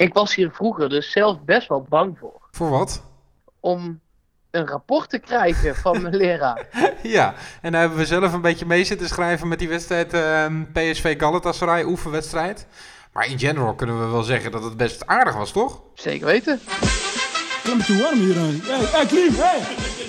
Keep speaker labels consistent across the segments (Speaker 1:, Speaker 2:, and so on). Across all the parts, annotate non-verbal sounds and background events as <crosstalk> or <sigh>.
Speaker 1: Ik was hier vroeger dus zelf best wel bang voor.
Speaker 2: Voor wat?
Speaker 1: Om een rapport te krijgen van mijn <laughs> leraar.
Speaker 2: Ja, en daar hebben we zelf een beetje mee zitten schrijven met die wedstrijd ehm, PSV Galatasaray, oefenwedstrijd. Maar in general kunnen we wel zeggen dat het best aardig was, toch?
Speaker 1: Zeker weten.
Speaker 3: Het is warm hier. Hey, hey, Klim, hey.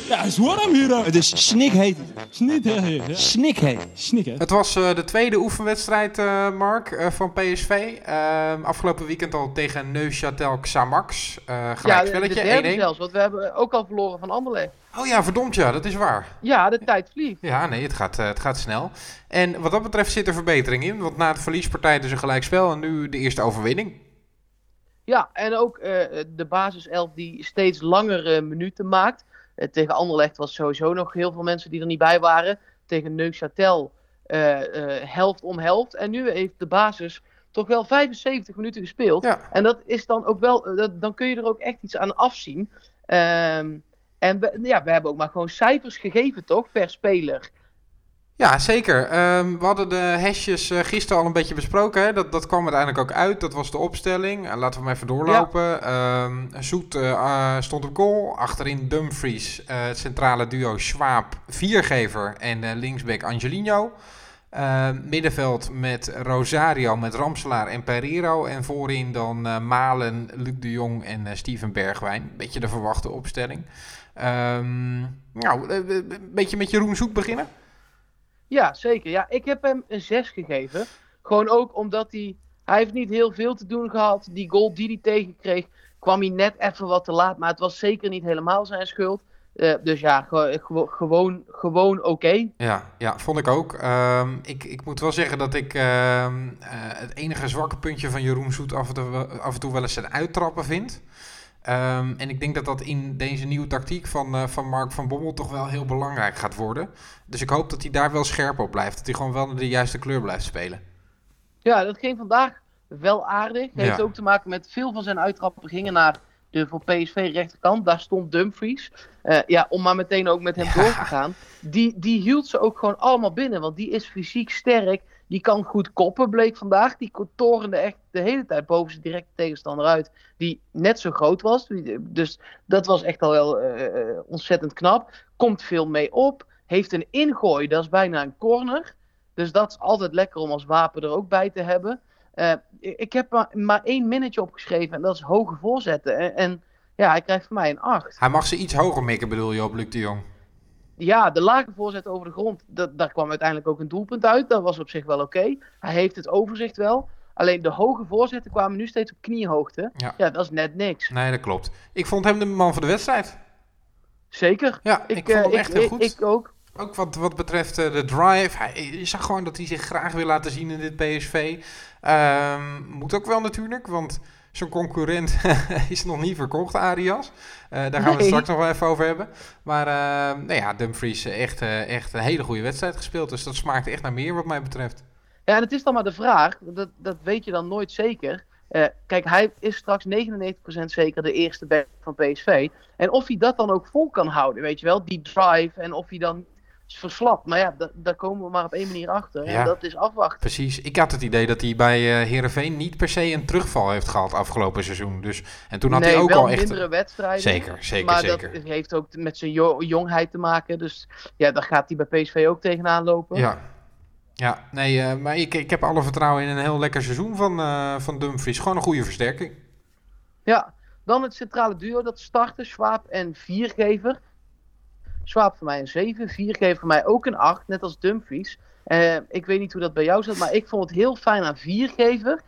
Speaker 3: Ja, het is warm hier.
Speaker 4: Het is snikheet.
Speaker 3: Snikheet. Ja.
Speaker 4: Snikheet.
Speaker 3: Snikheet.
Speaker 2: Het was eh, de tweede oefenwedstrijd, eh, Mark, eh, van PSV. Ehm, afgelopen weekend al tegen Neuchâtel Xamax. Uh,
Speaker 1: Ja,
Speaker 2: gelijk
Speaker 1: de,
Speaker 2: 1-1.
Speaker 1: zelfs, want we hebben ook al verloren van Anderlecht.
Speaker 2: Oh ja, verdomd ja, dat is waar.
Speaker 1: Ja, de tijd vliegt.
Speaker 2: Ja, nee, het gaat, eh, het gaat snel. En wat dat betreft zit er verbetering in. Want na de verliespartij dus een gelijkspel en nu de eerste overwinning.
Speaker 1: Ja, en ook eh, de basiself die steeds langere minuten maakt. Eh, tegen Anderlecht was sowieso nog heel veel mensen die er niet bij waren. Tegen Neuchâtel eh, helft om helft. En nu heeft de basis toch wel 75 minuten gespeeld.
Speaker 2: Ja.
Speaker 1: En dat is dan ook wel, dat, dan kun je er ook echt iets aan afzien. Ehm, en we, ja, we hebben ook maar gewoon cijfers gegeven, toch, per speler.
Speaker 2: Ja, zeker. Ehm, we hadden de hashjes eh, gisteren al een beetje besproken. Hè? Dat, dat kwam uiteindelijk ook uit. Dat was de opstelling. Eh, laten we hem even doorlopen. Ehm, Zoet eh, eh, stond op goal. Achterin Dumfries. het centrale duo Schwab, Viergever en linksback Angelino. Ehm, middenveld met Rosario, met Ramselaar en Pereiro. En voorin dan Malen, Luc de Jong en Steven Bergwijn. Beetje de verwachte opstelling. Nou, een beetje met Jeroen Zoet beginnen.
Speaker 1: Ja, zeker. Ja, ik heb hem een 6 gegeven. Gewoon ook omdat hij... Hij heeft niet heel veel te doen gehad. Die goal die hij tegenkreeg, kwam hij net even wat te laat. Maar het was zeker niet helemaal zijn schuld. Eh, dus ja, ge- gewo- gewoon, gewoon oké.
Speaker 2: Ja, ja, vond ik ook. Ehm, ik, ik moet wel zeggen dat ik ehm, eh, het enige zwakke puntje van Jeroen Zoet af en toe, af en toe wel eens zijn uittrappen vind. Ehm, en ik denk dat dat in deze nieuwe tactiek van, eh, van Mark van Bommel toch wel heel belangrijk gaat worden. Dus ik hoop dat hij daar wel scherp op blijft. Dat hij gewoon wel de juiste kleur blijft spelen.
Speaker 1: Ja, dat ging vandaag wel aardig. Heeft
Speaker 2: Ja.
Speaker 1: ook te maken met veel van zijn uittrappen gingen naar de voor PSV rechterkant. Daar stond Dumfries. Eh, ja, om maar meteen ook met hem
Speaker 2: Ja.
Speaker 1: door te gaan. Die, die hield ze ook gewoon allemaal binnen. Want die is fysiek sterk. Die kan goed koppen, bleek vandaag. Die torende echt de hele tijd boven zijn directe tegenstander uit. Die net zo groot was. Dus dat was echt al wel eh, eh, ontzettend knap. Komt veel mee op. Heeft een ingooi, dat is bijna een corner. Dus dat is altijd lekker om als wapen er ook bij te hebben. Eh, ik heb maar, één minnetje opgeschreven en dat is hoge voorzetten. En, en ja, hij krijgt van mij een 8.
Speaker 2: Hij mag ze iets hoger mikken, bedoel je, op Luc de Jong.
Speaker 1: Ja, de lage voorzet over de grond, dat, daar kwam uiteindelijk ook een doelpunt uit. Dat was op zich wel oké. Hij heeft het overzicht wel. Alleen de hoge voorzetten kwamen nu steeds op kniehoogte.
Speaker 2: Ja.
Speaker 1: Ja, dat is net niks.
Speaker 2: Nee, dat klopt. Ik vond hem de man van de wedstrijd.
Speaker 1: Zeker.
Speaker 2: Ja, ik,
Speaker 1: eh,
Speaker 2: vond hem echt heel
Speaker 1: ik,
Speaker 2: goed.
Speaker 1: Ik ook.
Speaker 2: Ook wat, wat betreft eh, de drive. Hij, je zag gewoon dat hij zich graag wil laten zien in dit PSV. Ehm, moet ook wel natuurlijk, want zijn concurrent <laughs> is nog niet verkocht, Arias. Eh, daar gaan we het
Speaker 1: Nee.
Speaker 2: straks nog wel even over hebben. Maar eh, nou ja, Dumfries eh, echt, echt een hele goede wedstrijd gespeeld. Dus dat smaakt echt naar meer wat mij betreft.
Speaker 1: Ja, en het is dan maar de vraag, dat, dat weet je dan nooit zeker. Kijk, hij is straks 99% zeker de eerste back van PSV. En of hij dat dan ook vol kan houden, weet je wel, die drive. En of hij dan verslapt. Maar ja, da- daar komen we maar op één manier achter.
Speaker 2: Ja.
Speaker 1: Dat is afwachten.
Speaker 2: Precies. Ik had het idee dat hij bij eh Herenveen niet per se een terugval heeft gehad afgelopen seizoen. Dus, en toen had
Speaker 1: nee,
Speaker 2: hij ook
Speaker 1: wel
Speaker 2: al echt...
Speaker 1: mindere wedstrijden.
Speaker 2: Zeker, zeker,
Speaker 1: maar
Speaker 2: zeker.
Speaker 1: dat heeft ook met zijn jo- jongheid te maken. Dus ja, daar gaat hij bij PSV ook tegenaan lopen.
Speaker 2: Ja. Ja, nee, eh, maar ik, ik heb alle vertrouwen in een heel lekker seizoen van, eh, van Dumfries. Gewoon een goede versterking.
Speaker 1: Ja, dan het centrale duo dat starten, Schwab en Viergever. Schwab voor mij een 7, Viergever voor mij ook een 8, net als Dumfries. Eh, ik weet niet hoe dat bij jou zat, maar ik vond het heel fijn aan Viergever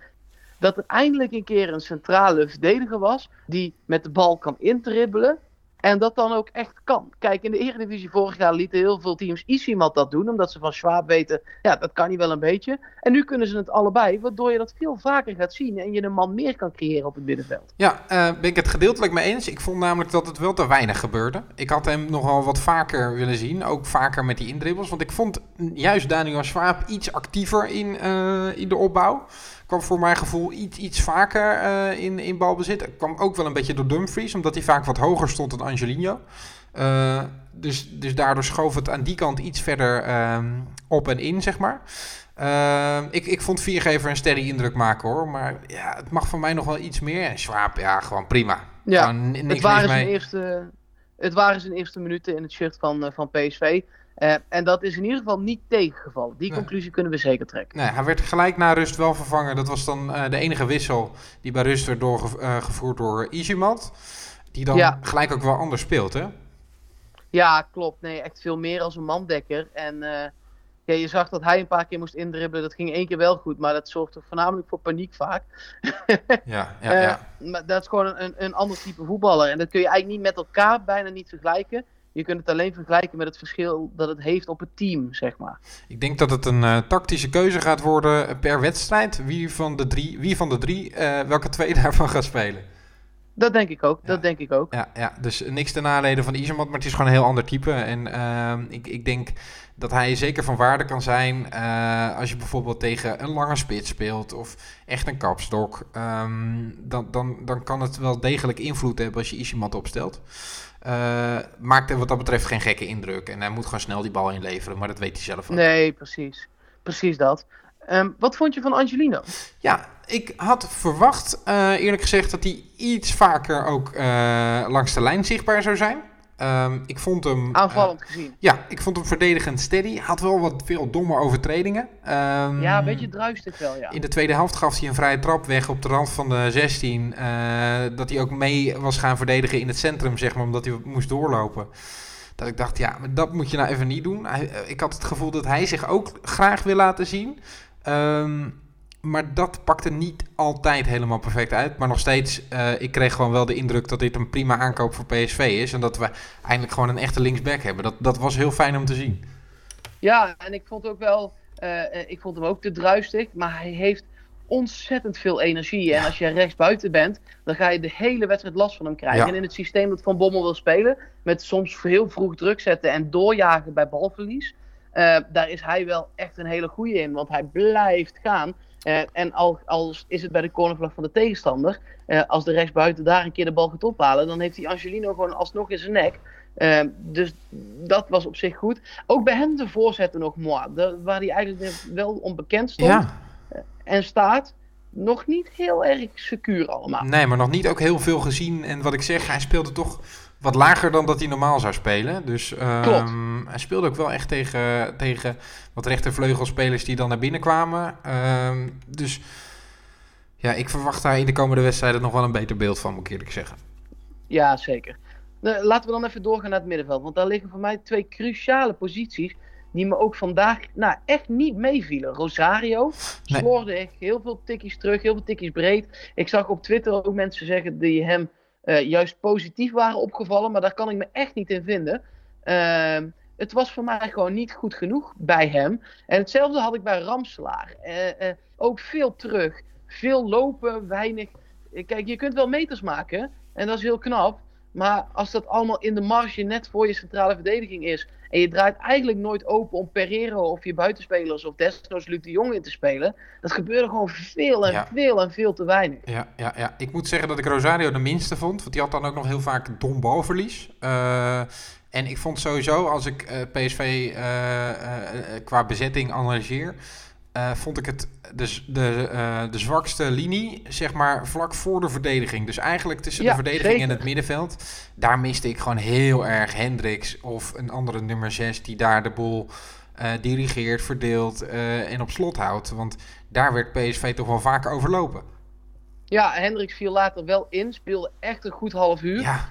Speaker 1: dat er eindelijk een keer een centrale verdediger was die met de bal kan intribbelen. En dat dan ook echt kan. Kijk, in de Eredivisie vorig jaar lieten heel veel teams Isimat dat doen. Omdat ze van Schwab weten, ja, dat kan hij wel een beetje. En nu kunnen ze het allebei, waardoor je dat veel vaker gaat zien. En je een man meer kan creëren op het middenveld.
Speaker 2: Ja, eh, ben ik het gedeeltelijk mee eens. Ik vond namelijk dat het wel te weinig gebeurde. Ik had hem nogal wat vaker willen zien. Ook vaker met die indribbels. Want ik vond juist Daniel Swaap iets actiever in, eh, in de opbouw. Kwam voor mijn gevoel iets, iets vaker eh, in, in balbezit. Kwam ook wel een beetje door Dumfries. Omdat hij vaak wat hoger stond dan Angelino. Eh, dus, dus daardoor schoof het aan die kant iets verder ehm, op en in, zeg maar. Ehm, ik, ik vond Viergever een sterke indruk maken hoor. Maar ja, het mag voor mij nog wel iets meer. En Schwab, ja, gewoon prima.
Speaker 1: Ja,
Speaker 2: Gewoon
Speaker 1: het waren, zijn eerste, het waren zijn eerste minuten in het shirt van, eh, van PSV. Eh, en dat is in ieder geval niet tegengevallen. Die
Speaker 2: Nee.
Speaker 1: conclusie kunnen we zeker trekken.
Speaker 2: Nee, hij werd gelijk na rust wel vervangen. Dat was dan eh, de enige wissel die bij rust werd doorgevoerd door Izimat. Die dan
Speaker 1: Ja.
Speaker 2: gelijk ook wel anders speelt, hè?
Speaker 1: Ja, klopt. Nee, echt veel meer als een mandekker. En eh, ja, je zag dat hij een paar keer moest indribbelen. Dat ging één keer wel goed, maar dat zorgde voornamelijk voor paniek vaak. <laughs>
Speaker 2: Ja, ja,
Speaker 1: Eh,
Speaker 2: ja.
Speaker 1: Maar dat is gewoon een, een ander type voetballer. En dat kun je eigenlijk niet met elkaar bijna niet vergelijken. Je kunt het alleen vergelijken met het verschil dat het heeft op het team, zeg maar.
Speaker 2: Ik denk dat het een eh, tactische keuze gaat worden per wedstrijd. Wie van de drie, wie van de drie eh, welke twee <laughs> daarvan gaat spelen.
Speaker 1: Dat denk ik ook.
Speaker 2: Ja.
Speaker 1: Dat denk ik ook.
Speaker 2: Ja, ja, dus niks ten nadele van Isermat, maar het is gewoon een heel ander type. En ehm, ik, ik denk dat hij zeker van waarde kan zijn eh, als je bijvoorbeeld tegen een lange spits speelt of echt een kapstok. Ehm, dan, dan, dan kan het wel degelijk invloed hebben als je Isermat opstelt. Eh, maakt wat dat betreft geen gekke indruk. En hij moet gewoon snel die bal inleveren, maar dat weet hij zelf ook.
Speaker 1: Nee, precies. Precies dat. Ehm, wat vond je van Angelino?
Speaker 2: Ja, ik had verwacht, eh, eerlijk gezegd, dat hij iets vaker ook eh, langs de lijn zichtbaar zou zijn. Ehm, ik vond hem... eh,
Speaker 1: Aanvallend gezien.
Speaker 2: ja, ik vond hem verdedigend steady. Had wel wat veel domme overtredingen. Ehm,
Speaker 1: Ja, een beetje druistig wel, ja.
Speaker 2: In de tweede helft gaf hij een vrije trap weg op de rand van de 16. eh, dat hij ook mee was gaan verdedigen in het centrum, zeg maar, omdat hij moest doorlopen. Dat ik dacht, ja, maar dat moet je nou even niet doen. Hij, eh, ik had het gevoel dat hij zich ook graag wil laten zien. Ehm, maar dat pakte niet altijd helemaal perfect uit. Maar nog steeds, eh, ik kreeg gewoon wel de indruk dat dit een prima aankoop voor PSV is. En dat we eindelijk gewoon een echte linksback hebben. Dat, dat was heel fijn om te zien.
Speaker 1: Ja, en ik vond ook wel, eh, eh, ik vond hem ook te druistig, maar hij heeft ontzettend veel energie. En als je rechts buiten bent, dan ga je de hele wedstrijd last van hem krijgen.
Speaker 2: Ja.
Speaker 1: En in het systeem dat Van Bommel wil spelen, met soms heel vroeg druk zetten en doorjagen bij balverlies, eh, daar is hij wel echt een hele goeie in, want hij blijft gaan. Eh, en al, al is het bij de cornervlag van de tegenstander, eh, als de rechtsbuiten daar een keer de bal gaat ophalen, dan heeft hij Angelino gewoon alsnog in zijn nek. Eh, dus dat was op zich goed. Ook bij hem de voorzetten nog de- waar hij eigenlijk wel onbekend stond
Speaker 2: Ja,
Speaker 1: en staat. Nog niet heel erg secuur allemaal.
Speaker 2: nee, maar nog niet ook heel veel gezien. En wat ik zeg, hij speelde toch wat lager dan dat hij normaal zou spelen. Dus ehm, hij speelde ook wel echt tegen, tegen wat rechtervleugelspelers die dan naar binnen kwamen. Ehm, dus ja, ik verwacht daar in de komende wedstrijden nog wel een beter beeld van, moet ik eerlijk zeggen.
Speaker 1: Ja, zeker. Nou, laten we dan even doorgaan naar het middenveld. Want daar liggen voor mij twee cruciale posities. Die me ook vandaag nou, echt niet meevielen. Rosario
Speaker 2: Nee.
Speaker 1: slordig. Heel veel tikkies terug. Heel veel tikkies breed. Ik zag op Twitter ook mensen zeggen die hem juist positief waren opgevallen. Maar daar kan ik me echt niet in vinden. Ehm, het was voor mij gewoon niet goed genoeg bij hem. En hetzelfde had ik bij Ramselaar. Eh, eh, ook veel terug. Veel lopen, weinig. Eh, Kijk, je kunt wel meters maken. En dat is heel knap. Maar als dat allemaal in de marge net voor je centrale verdediging is. En je draait eigenlijk nooit open om Pereiro of je buitenspelers of desnoods Luc de Jong in te spelen. Dat gebeurde gewoon veel en
Speaker 2: Ja.
Speaker 1: veel en veel te weinig.
Speaker 2: Ja, ja, ja, ik moet zeggen dat ik Rosario de minste vond. Want die had dan ook nog heel vaak dom balverlies. Eh, en ik vond sowieso, als ik eh, PSV eh, qua bezetting analyseer... eh, vond ik het de, de, eh, de zwakste linie, zeg maar, vlak voor de verdediging. Dus eigenlijk tussen
Speaker 1: Ja,
Speaker 2: de verdediging en het middenveld. Daar miste ik gewoon heel erg Hendricks of een andere nummer 6 die daar de boel eh, dirigeert, verdeelt en op slot houdt. Want daar werd PSV toch wel vaker overlopen.
Speaker 1: Ja, Hendricks viel later wel in. Speelde echt een goed half uur.
Speaker 2: Ja,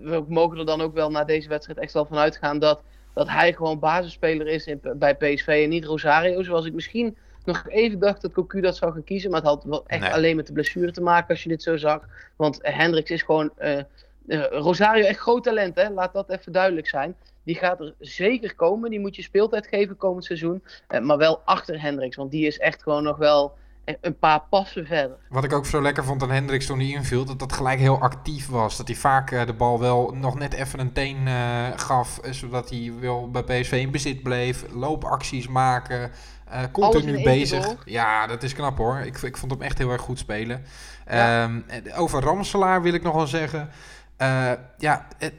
Speaker 1: we mogen er dan ook wel na deze wedstrijd echt wel van uitgaan dat, dat hij gewoon basisspeler is in, bij PSV en niet Rosario. Zoals ik misschien nog even dacht dat Cocu dat zou gaan kiezen. Maar het had wel echt
Speaker 2: Nee.
Speaker 1: alleen met de blessure te maken als je dit zo zag. Want Hendricks is gewoon... eh, eh, Rosario echt groot talent, hè? laat dat even duidelijk zijn. Die gaat er zeker komen. Die moet je speeltijd geven komend seizoen. Eh, maar wel achter Hendricks, want die is echt gewoon nog wel een paar passen verder.
Speaker 2: Wat ik ook zo lekker vond aan Hendricks toen hij inviel, dat dat gelijk heel actief was. Dat hij vaak eh, de bal wel nog net even een teen eh, gaf, eh, zodat hij wel bij PSV in bezit bleef. Loopacties maken,
Speaker 1: Alles
Speaker 2: continu bezig.
Speaker 1: door.
Speaker 2: Ja, dat is knap hoor. Ik, ik vond hem echt heel erg goed spelen.
Speaker 1: Ja.
Speaker 2: Ehm, over Ramselaar wil ik nog wel zeggen. ja, het,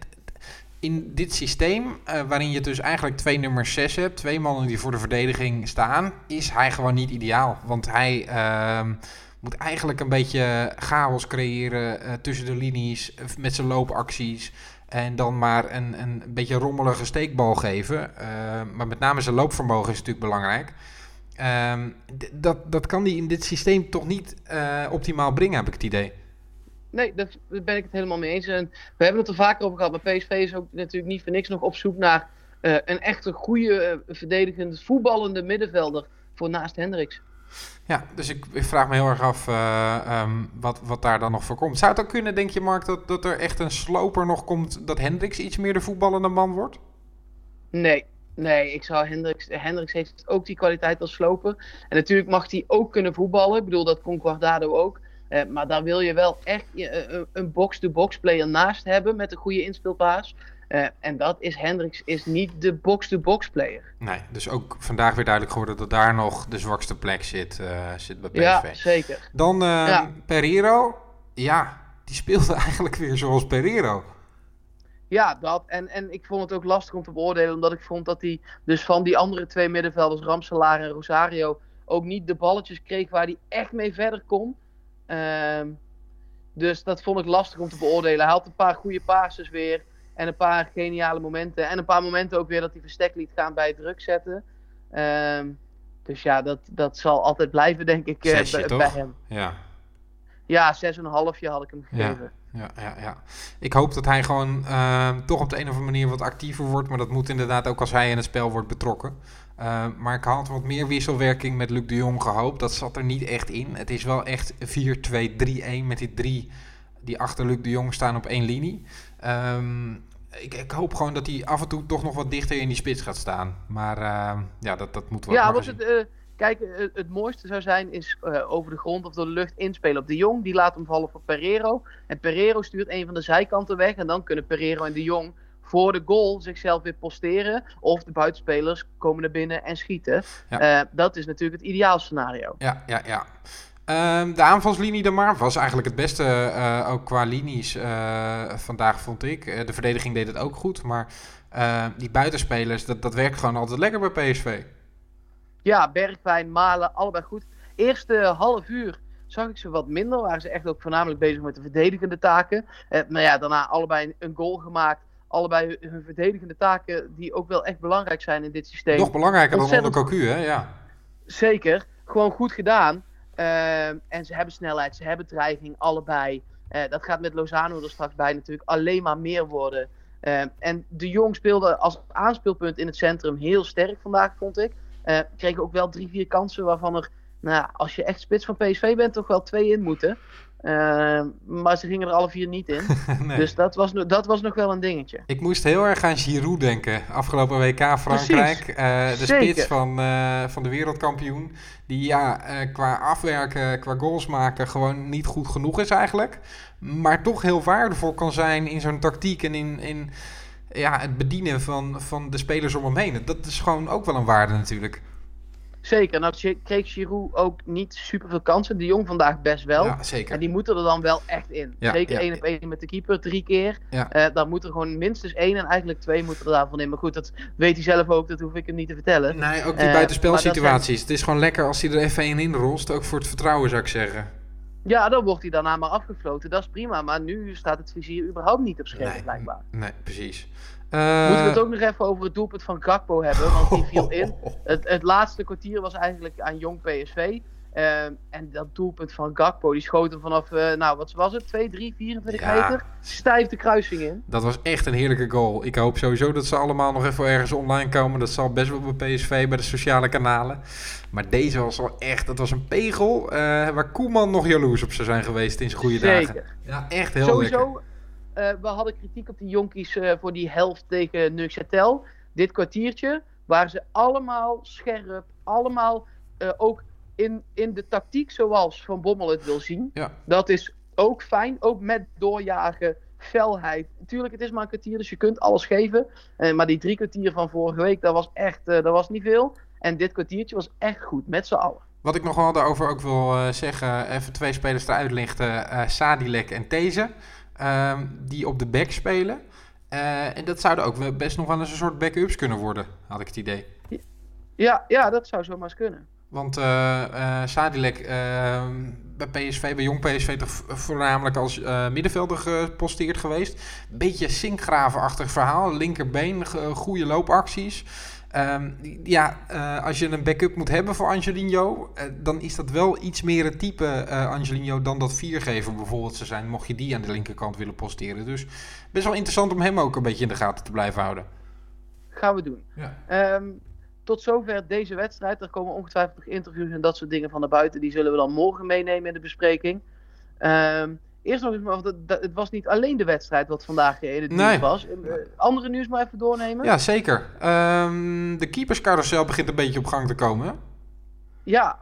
Speaker 2: in dit systeem, eh, waarin je dus eigenlijk twee nummer 6 hebt, twee mannen die voor de verdediging staan, is hij gewoon niet ideaal. Want hij ehm, moet eigenlijk een beetje chaos creëren eh, tussen de linies eh, met zijn loopacties. En dan maar een, een beetje rommelige steekbal geven. maar met name zijn loopvermogen is natuurlijk belangrijk. Ehm, dat, dat kan hij in dit systeem toch niet optimaal brengen, heb ik het idee.
Speaker 1: Nee, daar ben ik het helemaal mee eens. En we hebben het er vaker over gehad, maar PSV is ook natuurlijk niet voor niks nog op zoek naar uh, een echte goede, uh, verdedigend, voetballende middenvelder voor naast Hendricks.
Speaker 2: Ja, dus ik, ik vraag me heel erg af uh, um, wat, wat daar dan nog voor komt. Zou het ook kunnen, denk je Mark, dat, dat er echt een sloper nog komt, dat Hendricks iets meer de voetballende man wordt?
Speaker 1: Nee, Nee, ik zou Hendricks. Hendricks heeft ook die kwaliteit als sloper. En natuurlijk mag hij ook kunnen voetballen. Ik bedoel, dat kon Guardado ook. Uh, maar daar wil je wel echt uh, een box-to-box player naast hebben met een goede inspeelpaas. Uh, en dat is Hendricks is niet de box-to-box player.
Speaker 2: Nee, dus ook vandaag weer duidelijk geworden dat daar nog de zwakste plek zit, zit bij PSV.
Speaker 1: Ja, zeker.
Speaker 2: Dan ja. Pereiro. Ja, die speelde <laughs> eigenlijk weer zoals Pereiro.
Speaker 1: Ja, dat. En, en ik vond het ook lastig om te beoordelen, omdat ik vond dat hij dus van die andere twee middenvelders, Ramselaar en Rosario, ook niet de balletjes kreeg waar hij echt mee verder kon. Ehm, dus dat vond ik lastig om te beoordelen. Hij had een paar goede passes weer. En een paar geniale momenten. En een paar momenten ook weer dat hij verstek liet gaan bij het druk zetten. Ehm, dus ja, dat, dat zal altijd blijven, denk ik, eh,
Speaker 2: Zesje,
Speaker 1: bij, hem.
Speaker 2: Ja.
Speaker 1: Ja, zes en een halfje had ik hem gegeven.
Speaker 2: Ja, ja, ja. Ik hoop dat hij gewoon uh, toch op de een of andere manier wat actiever wordt. Maar dat moet inderdaad ook als hij in het spel wordt betrokken. Uh, maar ik had wat meer wisselwerking met Luc de Jong gehoopt. Dat zat er niet echt in. Het is wel echt 4-2-3-1 met die drie die achter Luc de Jong staan op één linie. Um, ik, ik, hoop gewoon dat hij af en toe toch nog wat dichter in die spits gaat staan. Maar uh, ja, dat, dat moet wel.
Speaker 1: Ja, wat het, uh, kijk, het, het, mooiste zou zijn is over de grond of door de lucht inspelen op de Jong. Die laat hem vallen voor Pereiro. En Pereiro stuurt een van de zijkanten weg. En dan kunnen Pereiro en de Jong voor de goal zichzelf weer posteren. Of de buitenspelers komen naar binnen en schieten. Ja. Uh, dat is natuurlijk het ideaal scenario.
Speaker 2: Ja, ja, ja. Um, de aanvalslinie de maar was eigenlijk het beste, uh, ook qua linies uh, vandaag vond ik. de verdediging deed het ook goed, maar die buitenspelers, dat, dat werkt gewoon altijd lekker bij PSV.
Speaker 1: Ja, Bergwijn, Malen, allebei goed. Eerste half uur zag ik ze wat minder. Waren ze echt ook voornamelijk bezig met de verdedigende taken. maar ja, daarna allebei een goal gemaakt allebei hun verdedigende taken, die ook wel echt belangrijk zijn in dit systeem.
Speaker 2: Nog belangrijker dan onder Cocu, hè? Ja.
Speaker 1: Zeker. Gewoon goed gedaan. Uh, en ze hebben snelheid, ze hebben dreiging, allebei. Uh, dat gaat met Lozano er straks bij natuurlijk alleen maar meer worden. Uh, en de Jong speelde als aanspeelpunt in het centrum heel sterk vandaag, vond ik. kreeg ook wel drie, vier kansen waarvan er, nou, als je echt spits van PSV bent, toch wel twee in moeten. Uh, maar ze gingen er alle vier niet in. <laughs> nee. Dus dat was, dat was nog wel een dingetje.
Speaker 2: Ik moest heel erg aan Giroud denken. Afgelopen WK Frankrijk. Uh, de Zeker. spits van, uh, van de wereldkampioen. Die ja, qua afwerken, qua goals maken gewoon niet goed genoeg is eigenlijk. Maar toch heel waardevol kan zijn in zo'n tactiek en in, in ja, het bedienen van, van de spelers om hem heen. Dat is gewoon ook wel een waarde natuurlijk.
Speaker 1: Zeker. Nou kreeg Giroud ook niet super veel kansen. De Jong vandaag best wel.
Speaker 2: Ja, zeker.
Speaker 1: En die moeten er dan wel echt in.
Speaker 2: Ja,
Speaker 1: zeker
Speaker 2: ja,
Speaker 1: één op één met de keeper, drie keer.
Speaker 2: Ja.
Speaker 1: Uh, dan moet er gewoon minstens één en eigenlijk twee moeten er daarvan in. Maar goed, dat weet hij zelf ook. Dat hoef ik hem niet te vertellen.
Speaker 2: Nee, ook die uh, buitenspelsituaties. Zijn... Het is gewoon lekker als hij er even één in rolt. Ook voor het vertrouwen zou ik zeggen.
Speaker 1: Ja, dan wordt hij daarna maar afgefloten. Dat is prima. Maar nu staat het vizier überhaupt niet op scherm,
Speaker 2: nee,
Speaker 1: blijkbaar.
Speaker 2: Nee, precies.
Speaker 1: Uh... Moeten we het ook nog even over het doelpunt van Gakpo hebben, want die viel in. <laughs> Het, het laatste kwartier was eigenlijk aan jong PSV. Uh, en dat doelpunt van Gakpo, die schoot hem vanaf, uh, nou wat was het, 2, 3, 24 ja, meter, stijf de kruising in.
Speaker 2: Dat was echt een heerlijke goal. Ik hoop sowieso dat ze allemaal nog even ergens online komen. Dat zal best wel bij PSV, bij de sociale kanalen. Maar deze was wel echt, dat was een pegel uh, waar Koeman nog jaloers op zou zijn geweest in zijn goede
Speaker 1: Zeker.
Speaker 2: dagen. Ja, echt heel
Speaker 1: sowieso,
Speaker 2: lekker.
Speaker 1: Uh, we hadden kritiek op die jonkies uh, voor die helft tegen Neuchâtel. Dit kwartiertje waren ze allemaal scherp, allemaal uh, ook in, in de tactiek zoals Van Bommel het wil zien.
Speaker 2: Ja.
Speaker 1: Dat is ook fijn, ook met doorjagen, felheid. Natuurlijk, het is maar een kwartier, dus je kunt alles geven. maar die drie kwartier van vorige week, dat was echt dat was niet veel. En dit kwartiertje was echt goed, met z'n allen.
Speaker 2: Wat ik nog wel daarover ook wil zeggen, even twee spelers eruit lichten. Sadilek en These. Um, die op de back spelen. Eh, en dat zouden ook best nog wel eens een soort backups kunnen worden, had ik het idee.
Speaker 1: Ja, ja dat zou zomaar eens kunnen.
Speaker 2: Want eh, Sadilek eh, bij PSV, bij jong PSV, toch voornamelijk als middenvelder geposteerd geweest. Beetje sinkgravenachtig verhaal. Linkerbeen, goede loopacties. Ehm, ja, eh, als je een backup moet hebben voor Angelino, eh, dan is dat wel iets meer het type eh, Angelino dan dat viergever bijvoorbeeld zou zijn, mocht je die aan de linkerkant willen posteren. Dus best wel interessant om hem ook een beetje in de gaten te blijven houden.
Speaker 1: Gaan we doen.
Speaker 2: Ja.
Speaker 1: Ehm, tot zover deze wedstrijd. Er komen ongetwijfeld nog interviews en dat soort dingen van naar buiten. Die zullen we dan morgen meenemen in de bespreking. Ehm, eerst nog eens, maar dat, dat- het was niet alleen de wedstrijd wat vandaag in het
Speaker 2: Nee.
Speaker 1: nieuws was. Eh, andere nieuws maar even doornemen.
Speaker 2: Ja, zeker. Ehm, de keeperscarousel begint een beetje op gang te komen. hè?
Speaker 1: Ja,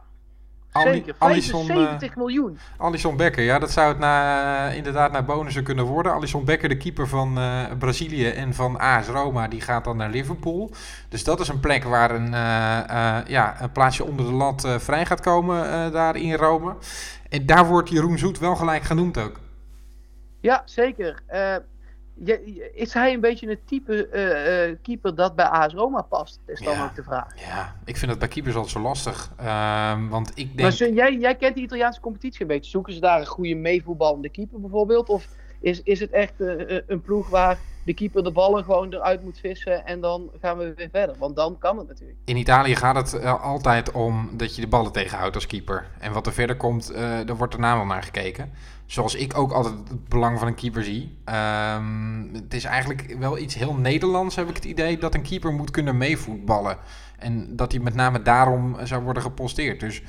Speaker 1: zeker.
Speaker 2: Alisson,
Speaker 1: 75 miljoen.
Speaker 2: Alisson Becker, ja, dat zou het na, inderdaad naar bonussen kunnen worden. Alisson Becker, de keeper van eh, Brazilië en van AS Roma, die gaat dan naar Liverpool. Dus dat is een plek waar een, eh, eh, ja, een plaatsje onder de lat eh, vrij gaat komen eh, daar in Rome. En daar wordt Jeroen Zoet wel gelijk genoemd ook.
Speaker 1: Ja, zeker. Je- is hij een beetje het type eh, eh, keeper dat bij AS Roma past? Is dan
Speaker 2: Ja.
Speaker 1: ook de vraag.
Speaker 2: Ja, ik vind het bij keepers altijd zo lastig. Ehm, want ik
Speaker 1: Maar
Speaker 2: denk...
Speaker 1: Sun, jij, jij kent de Italiaanse competitie een beetje. Zoeken ze daar een goede meevoetballende keeper bijvoorbeeld? Of is, is het echt eh, een ploeg waar de keeper de ballen gewoon eruit moet vissen en dan gaan we weer verder? Want dan kan het natuurlijk.
Speaker 2: In Italië gaat het altijd om dat je de ballen tegenhoudt als keeper. En wat er verder komt, daar wordt daarna wel naar gekeken. Zoals ik ook altijd het belang van een keeper zie. Ehm, het is eigenlijk wel iets heel Nederlands, heb ik het idee, dat een keeper moet kunnen meevoetballen. En dat hij met name daarom zou worden geposteerd. Dus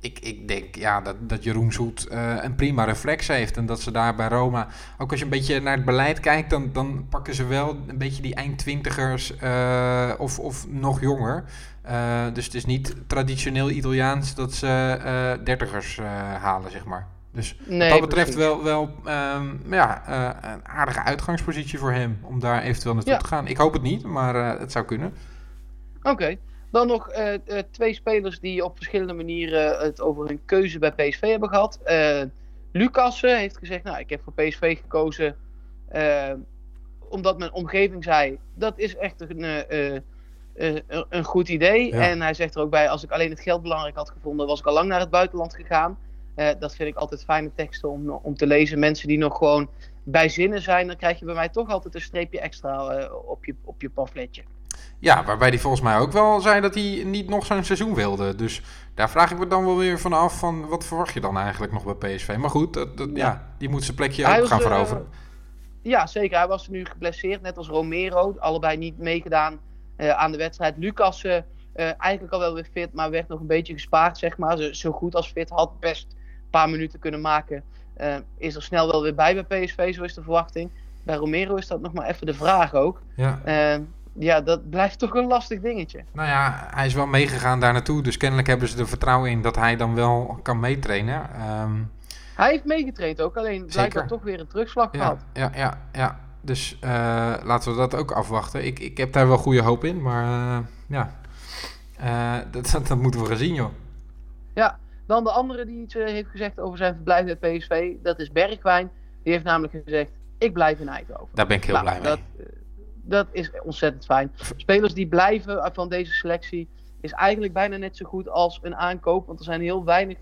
Speaker 2: ik, ik denk ja, dat, dat Jeroen Zoet eh, een prima reflex heeft. En dat ze daar bij Roma, ook als je een beetje naar het beleid kijkt, dan, dan pakken ze wel een beetje die eindtwintigers eh, of, of nog jonger. Eh, dus het is niet traditioneel Italiaans dat ze dertigers halen, zeg maar. Dus
Speaker 1: Nee,
Speaker 2: wat dat betreft
Speaker 1: precies.
Speaker 2: wel, wel ehm, ja, eh, een aardige uitgangspositie voor hem om daar eventueel naartoe
Speaker 1: Ja.
Speaker 2: te gaan. Ik hoop het niet, maar eh, het zou kunnen.
Speaker 1: Oké. Dan nog eh, twee spelers die op verschillende manieren het over hun keuze bij PSV hebben gehad. Eh Lucas heeft gezegd, nou, ik heb voor PSV gekozen omdat mijn omgeving zei, dat is echt een, een goed idee.
Speaker 2: Ja.
Speaker 1: En hij zegt er ook bij, als ik alleen het geld belangrijk had gevonden, was ik al lang naar het buitenland gegaan. Eh, dat vind ik altijd fijne teksten om, om te lezen. Mensen die nog gewoon bij zinnen zijn, dan krijg je bij mij toch altijd een streepje extra eh, op, je, op je pamfletje.
Speaker 2: Ja, waarbij hij volgens mij ook wel zei dat hij niet nog zo'n seizoen wilde. Dus daar vraag ik me dan wel weer van af van wat verwacht je dan eigenlijk nog bij PSV. Maar goed, dat, dat- ja, die moet zijn plekje
Speaker 1: Hij
Speaker 2: ook gaan
Speaker 1: eh,
Speaker 2: veroveren.
Speaker 1: Ja, zeker. Hij was nu geblesseerd, net als Romero. Allebei niet meegedaan aan de wedstrijd. Lucas eigenlijk al wel weer fit, maar werd nog een beetje gespaard, zeg maar. Zo, zo goed als fit, had best paar minuten kunnen maken. Eh, is er snel wel weer bij bij PSV, zo is de verwachting. Bij Romero is dat nog maar even de vraag ook.
Speaker 2: Ja.
Speaker 1: Eh, ja, dat blijft toch een lastig dingetje.
Speaker 2: Nou ja, hij is wel meegegaan daar naartoe. Dus kennelijk hebben ze er vertrouwen in dat hij dan wel kan meetrainen. Ehm,
Speaker 1: Hij heeft meegetraind ook, alleen blijkbaar toch weer een terugslag
Speaker 2: ja,
Speaker 1: gehad.
Speaker 2: ja, ja, ja. Dus eh, laten we dat ook afwachten. Ik, ik heb daar wel goede hoop in, maar ja, <laughs> dat, dat moeten we gaan zien, joh.
Speaker 1: Ja, dan de andere die iets eh, heeft gezegd over zijn verblijf bij PSV, dat is Bergwijn. Die heeft namelijk gezegd, ik blijf in Eindhoven.
Speaker 2: Daar ben ik heel
Speaker 1: Nou,
Speaker 2: blij mee.
Speaker 1: Dat, eh, dat is ontzettend fijn. Spelers die blijven van deze selectie is eigenlijk bijna net zo goed als een aankoop. Want er zijn heel weinig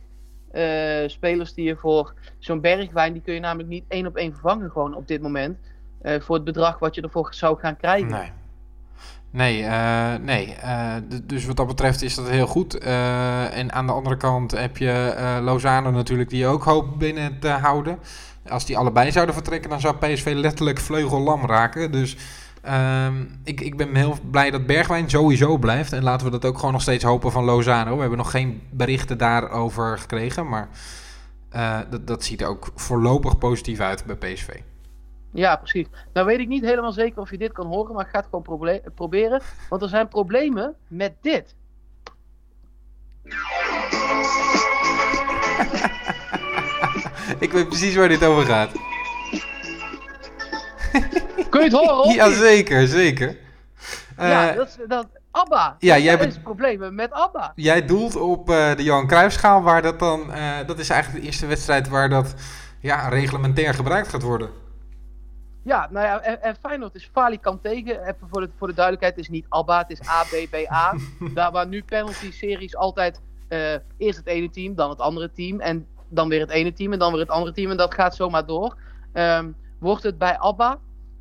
Speaker 1: eh, spelers die je voor zo'n Bergwijn, die kun je namelijk niet één op één vervangen gewoon op dit moment. eh, voor het bedrag wat je ervoor zou gaan krijgen.
Speaker 2: Nee. Nee, eh, nee. eh, dus wat dat betreft is dat heel goed. Eh, en aan de andere kant heb je Lozano natuurlijk die ook hoopt binnen te houden. Als die allebei zouden vertrekken, dan zou PSV letterlijk vleugellam raken. Dus ehm, ik, ik ben heel blij dat Bergwijn sowieso blijft. En laten we dat ook gewoon nog steeds hopen van Lozano. We hebben nog geen berichten daarover gekregen, maar dat, dat ziet er ook voorlopig positief uit bij PSV.
Speaker 1: Ja, precies. Nou weet ik niet helemaal zeker of je dit kan horen, maar ik ga het gewoon proberen. Want er zijn problemen met dit. <laughs>
Speaker 2: Ik weet precies waar dit over gaat.
Speaker 1: Kun je het horen? <laughs> of
Speaker 2: Ja, zeker, zeker.
Speaker 1: Ja,
Speaker 2: Eh,
Speaker 1: dat is dat, ABBA.
Speaker 2: Ja, jij bent-
Speaker 1: problemen met ABBA.
Speaker 2: Jij doelt op eh, de Johan Cruijffschaal, waar dat dan... eh, dat is eigenlijk de eerste wedstrijd waar dat ja, reglementair gebruikt gaat worden.
Speaker 1: Ja, nou ja, en, en Feyenoord is falikant tegen. Even voor de, voor de duidelijkheid, het is niet ABBA, het is ABBA. <laughs> Daar waar nu penalty-series altijd eh, eerst het ene team, dan het andere team. En dan weer het ene team en dan weer het andere team. En dat gaat zomaar door. Ehm, wordt het bij ABBA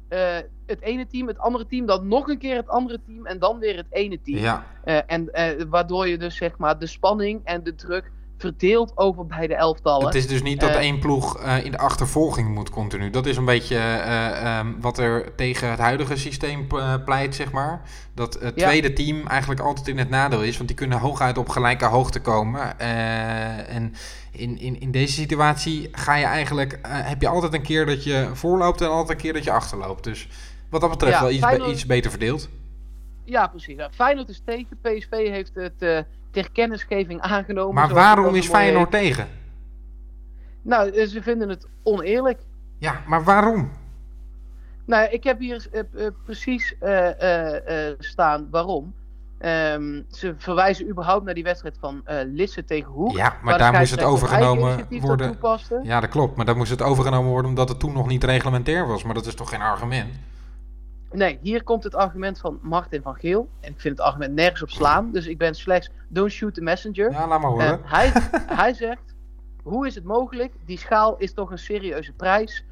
Speaker 1: eh, het ene team, het andere team, dan nog een keer het andere team en dan weer het ene team.
Speaker 2: Ja,
Speaker 1: Eh, en waardoor je dus zeg maar de spanning en de druk verdeelt over beide elftallen.
Speaker 2: het is dus niet dat
Speaker 1: Eh,
Speaker 2: één ploeg eh, in de achtervolging moet continu. Dat is een beetje eh, ehm, wat er tegen het huidige systeem pleit, zeg maar. Dat het
Speaker 1: Ja.
Speaker 2: tweede team eigenlijk altijd in het nadeel is, want die kunnen hooguit op gelijke hoogte komen. En in, in, in deze situatie ga je eigenlijk, heb je altijd een keer dat je voorloopt en altijd een keer dat je achterloopt. Dus wat dat betreft
Speaker 1: Ja,
Speaker 2: wel iets, be- iets beter verdeeld.
Speaker 1: Ja, precies. Ja, Feyenoord is tegen. PSV heeft het ter kennisgeving aangenomen.
Speaker 2: Maar waarom is Feyenoord tegen?
Speaker 1: Nou, eh, ze vinden het oneerlijk.
Speaker 2: Ja, maar waarom?
Speaker 1: Nou, ik heb hier eh, eh, precies staan waarom. Ehm, ze verwijzen überhaupt naar die wedstrijd van Lisse tegen Hoek.
Speaker 2: Ja, maar daar moest het overgenomen worden. Ja, dat klopt. Maar daar moest het overgenomen worden omdat het toen nog niet reglementair was. Maar dat is toch geen argument?
Speaker 1: Nee, hier komt het argument van Martin van Geel. En ik vind het argument nergens op slaan. Dus ik ben slechts don't shoot the messenger.
Speaker 2: Ja, laat maar horen.
Speaker 1: hij, <laughs> hij zegt, hoe is het mogelijk? Die schaal is toch een serieuze prijs.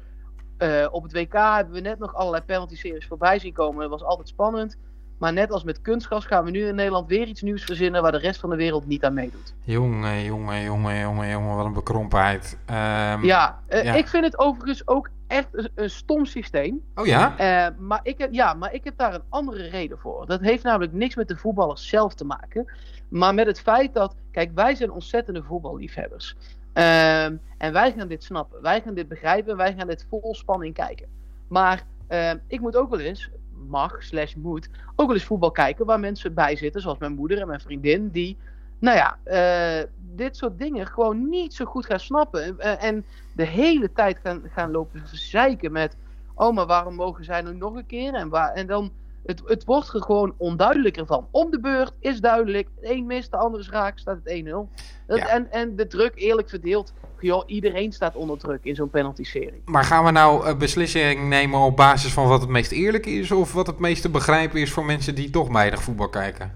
Speaker 1: Eh, op het WK hebben we net nog allerlei penalty-series voorbij zien komen. Dat was altijd spannend. Maar net als met kunstgras gaan we nu in Nederland weer iets nieuws verzinnen... waar de rest van de wereld niet aan meedoet.
Speaker 2: Jongen, jongen, jongen, jongen, jongen, wat een bekrompenheid. Ehm,
Speaker 1: Ja, eh,
Speaker 2: ja.
Speaker 1: ik vind het overigens ook echt een, een stom systeem.
Speaker 2: Oh ja?
Speaker 1: Eh, maar, ik heb, ja, maar ik heb daar een andere reden voor. Dat heeft namelijk niks met de voetballers zelf te maken. Maar met het feit dat, kijk, wij zijn ontzettende voetballiefhebbers. Ehm, en wij gaan dit snappen. Wij gaan dit begrijpen. Wij gaan dit vol spanning kijken. Maar ehm, ik moet ook wel eens, mag slash moet, ook wel eens voetbal kijken waar mensen bij zitten, zoals mijn moeder en mijn vriendin, die, nou ja, eh, dit soort dingen gewoon niet zo goed gaan snappen. Eh, en de hele tijd gaan, gaan lopen zeiken met, oh, maar waarom mogen zij nu nog een keer? En, waar, en dan, het, het wordt er gewoon onduidelijker van. Om de beurt is duidelijk, de een mist, de ander is raak, staat het 1-0. Dat-
Speaker 2: Ja.
Speaker 1: En, en de druk eerlijk verdeeld. Joh, iedereen staat onder druk in zo'n penalty-serie.
Speaker 2: Maar gaan we nou een beslissing nemen op basis van wat het meest eerlijk is... of wat het meest te begrijpen is voor mensen die toch weinig voetbal kijken?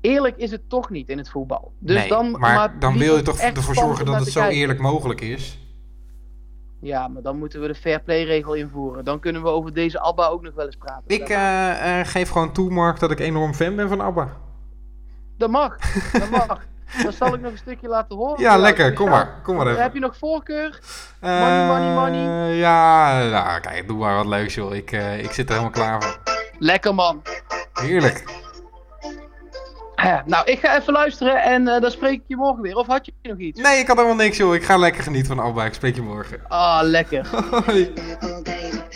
Speaker 1: Eerlijk is het toch niet in het voetbal. Dus
Speaker 2: nee,
Speaker 1: dan,
Speaker 2: maar, dan wil je toch ervoor zorgen dat het zo
Speaker 1: kijken.
Speaker 2: eerlijk mogelijk is?
Speaker 1: Ja, maar dan moeten we de fair play regel invoeren. Dan kunnen we over deze Abba ook nog wel eens praten.
Speaker 2: Ik eh, eh, geef gewoon toe, Mark, dat ik enorm fan ben van ABBA.
Speaker 1: Dat mag, dat <laughs> mag. Dan zal ik nog een stukje laten horen.
Speaker 2: Ja, lekker. Kom maar. Kom maar even.
Speaker 1: Heb je nog voorkeur? Money, money, money.
Speaker 2: Eh, Ja, nou, kijk, doe maar wat leuks, joh. Ik, eh, ik zit er helemaal klaar voor.
Speaker 1: Lekker man.
Speaker 2: Heerlijk.
Speaker 1: Ja, nou, ik ga even luisteren en eh, dan spreek ik je morgen weer. Of had je nog iets?
Speaker 2: Nee, ik had helemaal niks, joh. Ik ga lekker genieten van ABBA. Ik spreek je morgen.
Speaker 1: Ah, lekker. <laughs>
Speaker 2: Hoi.
Speaker 4: Purple baby.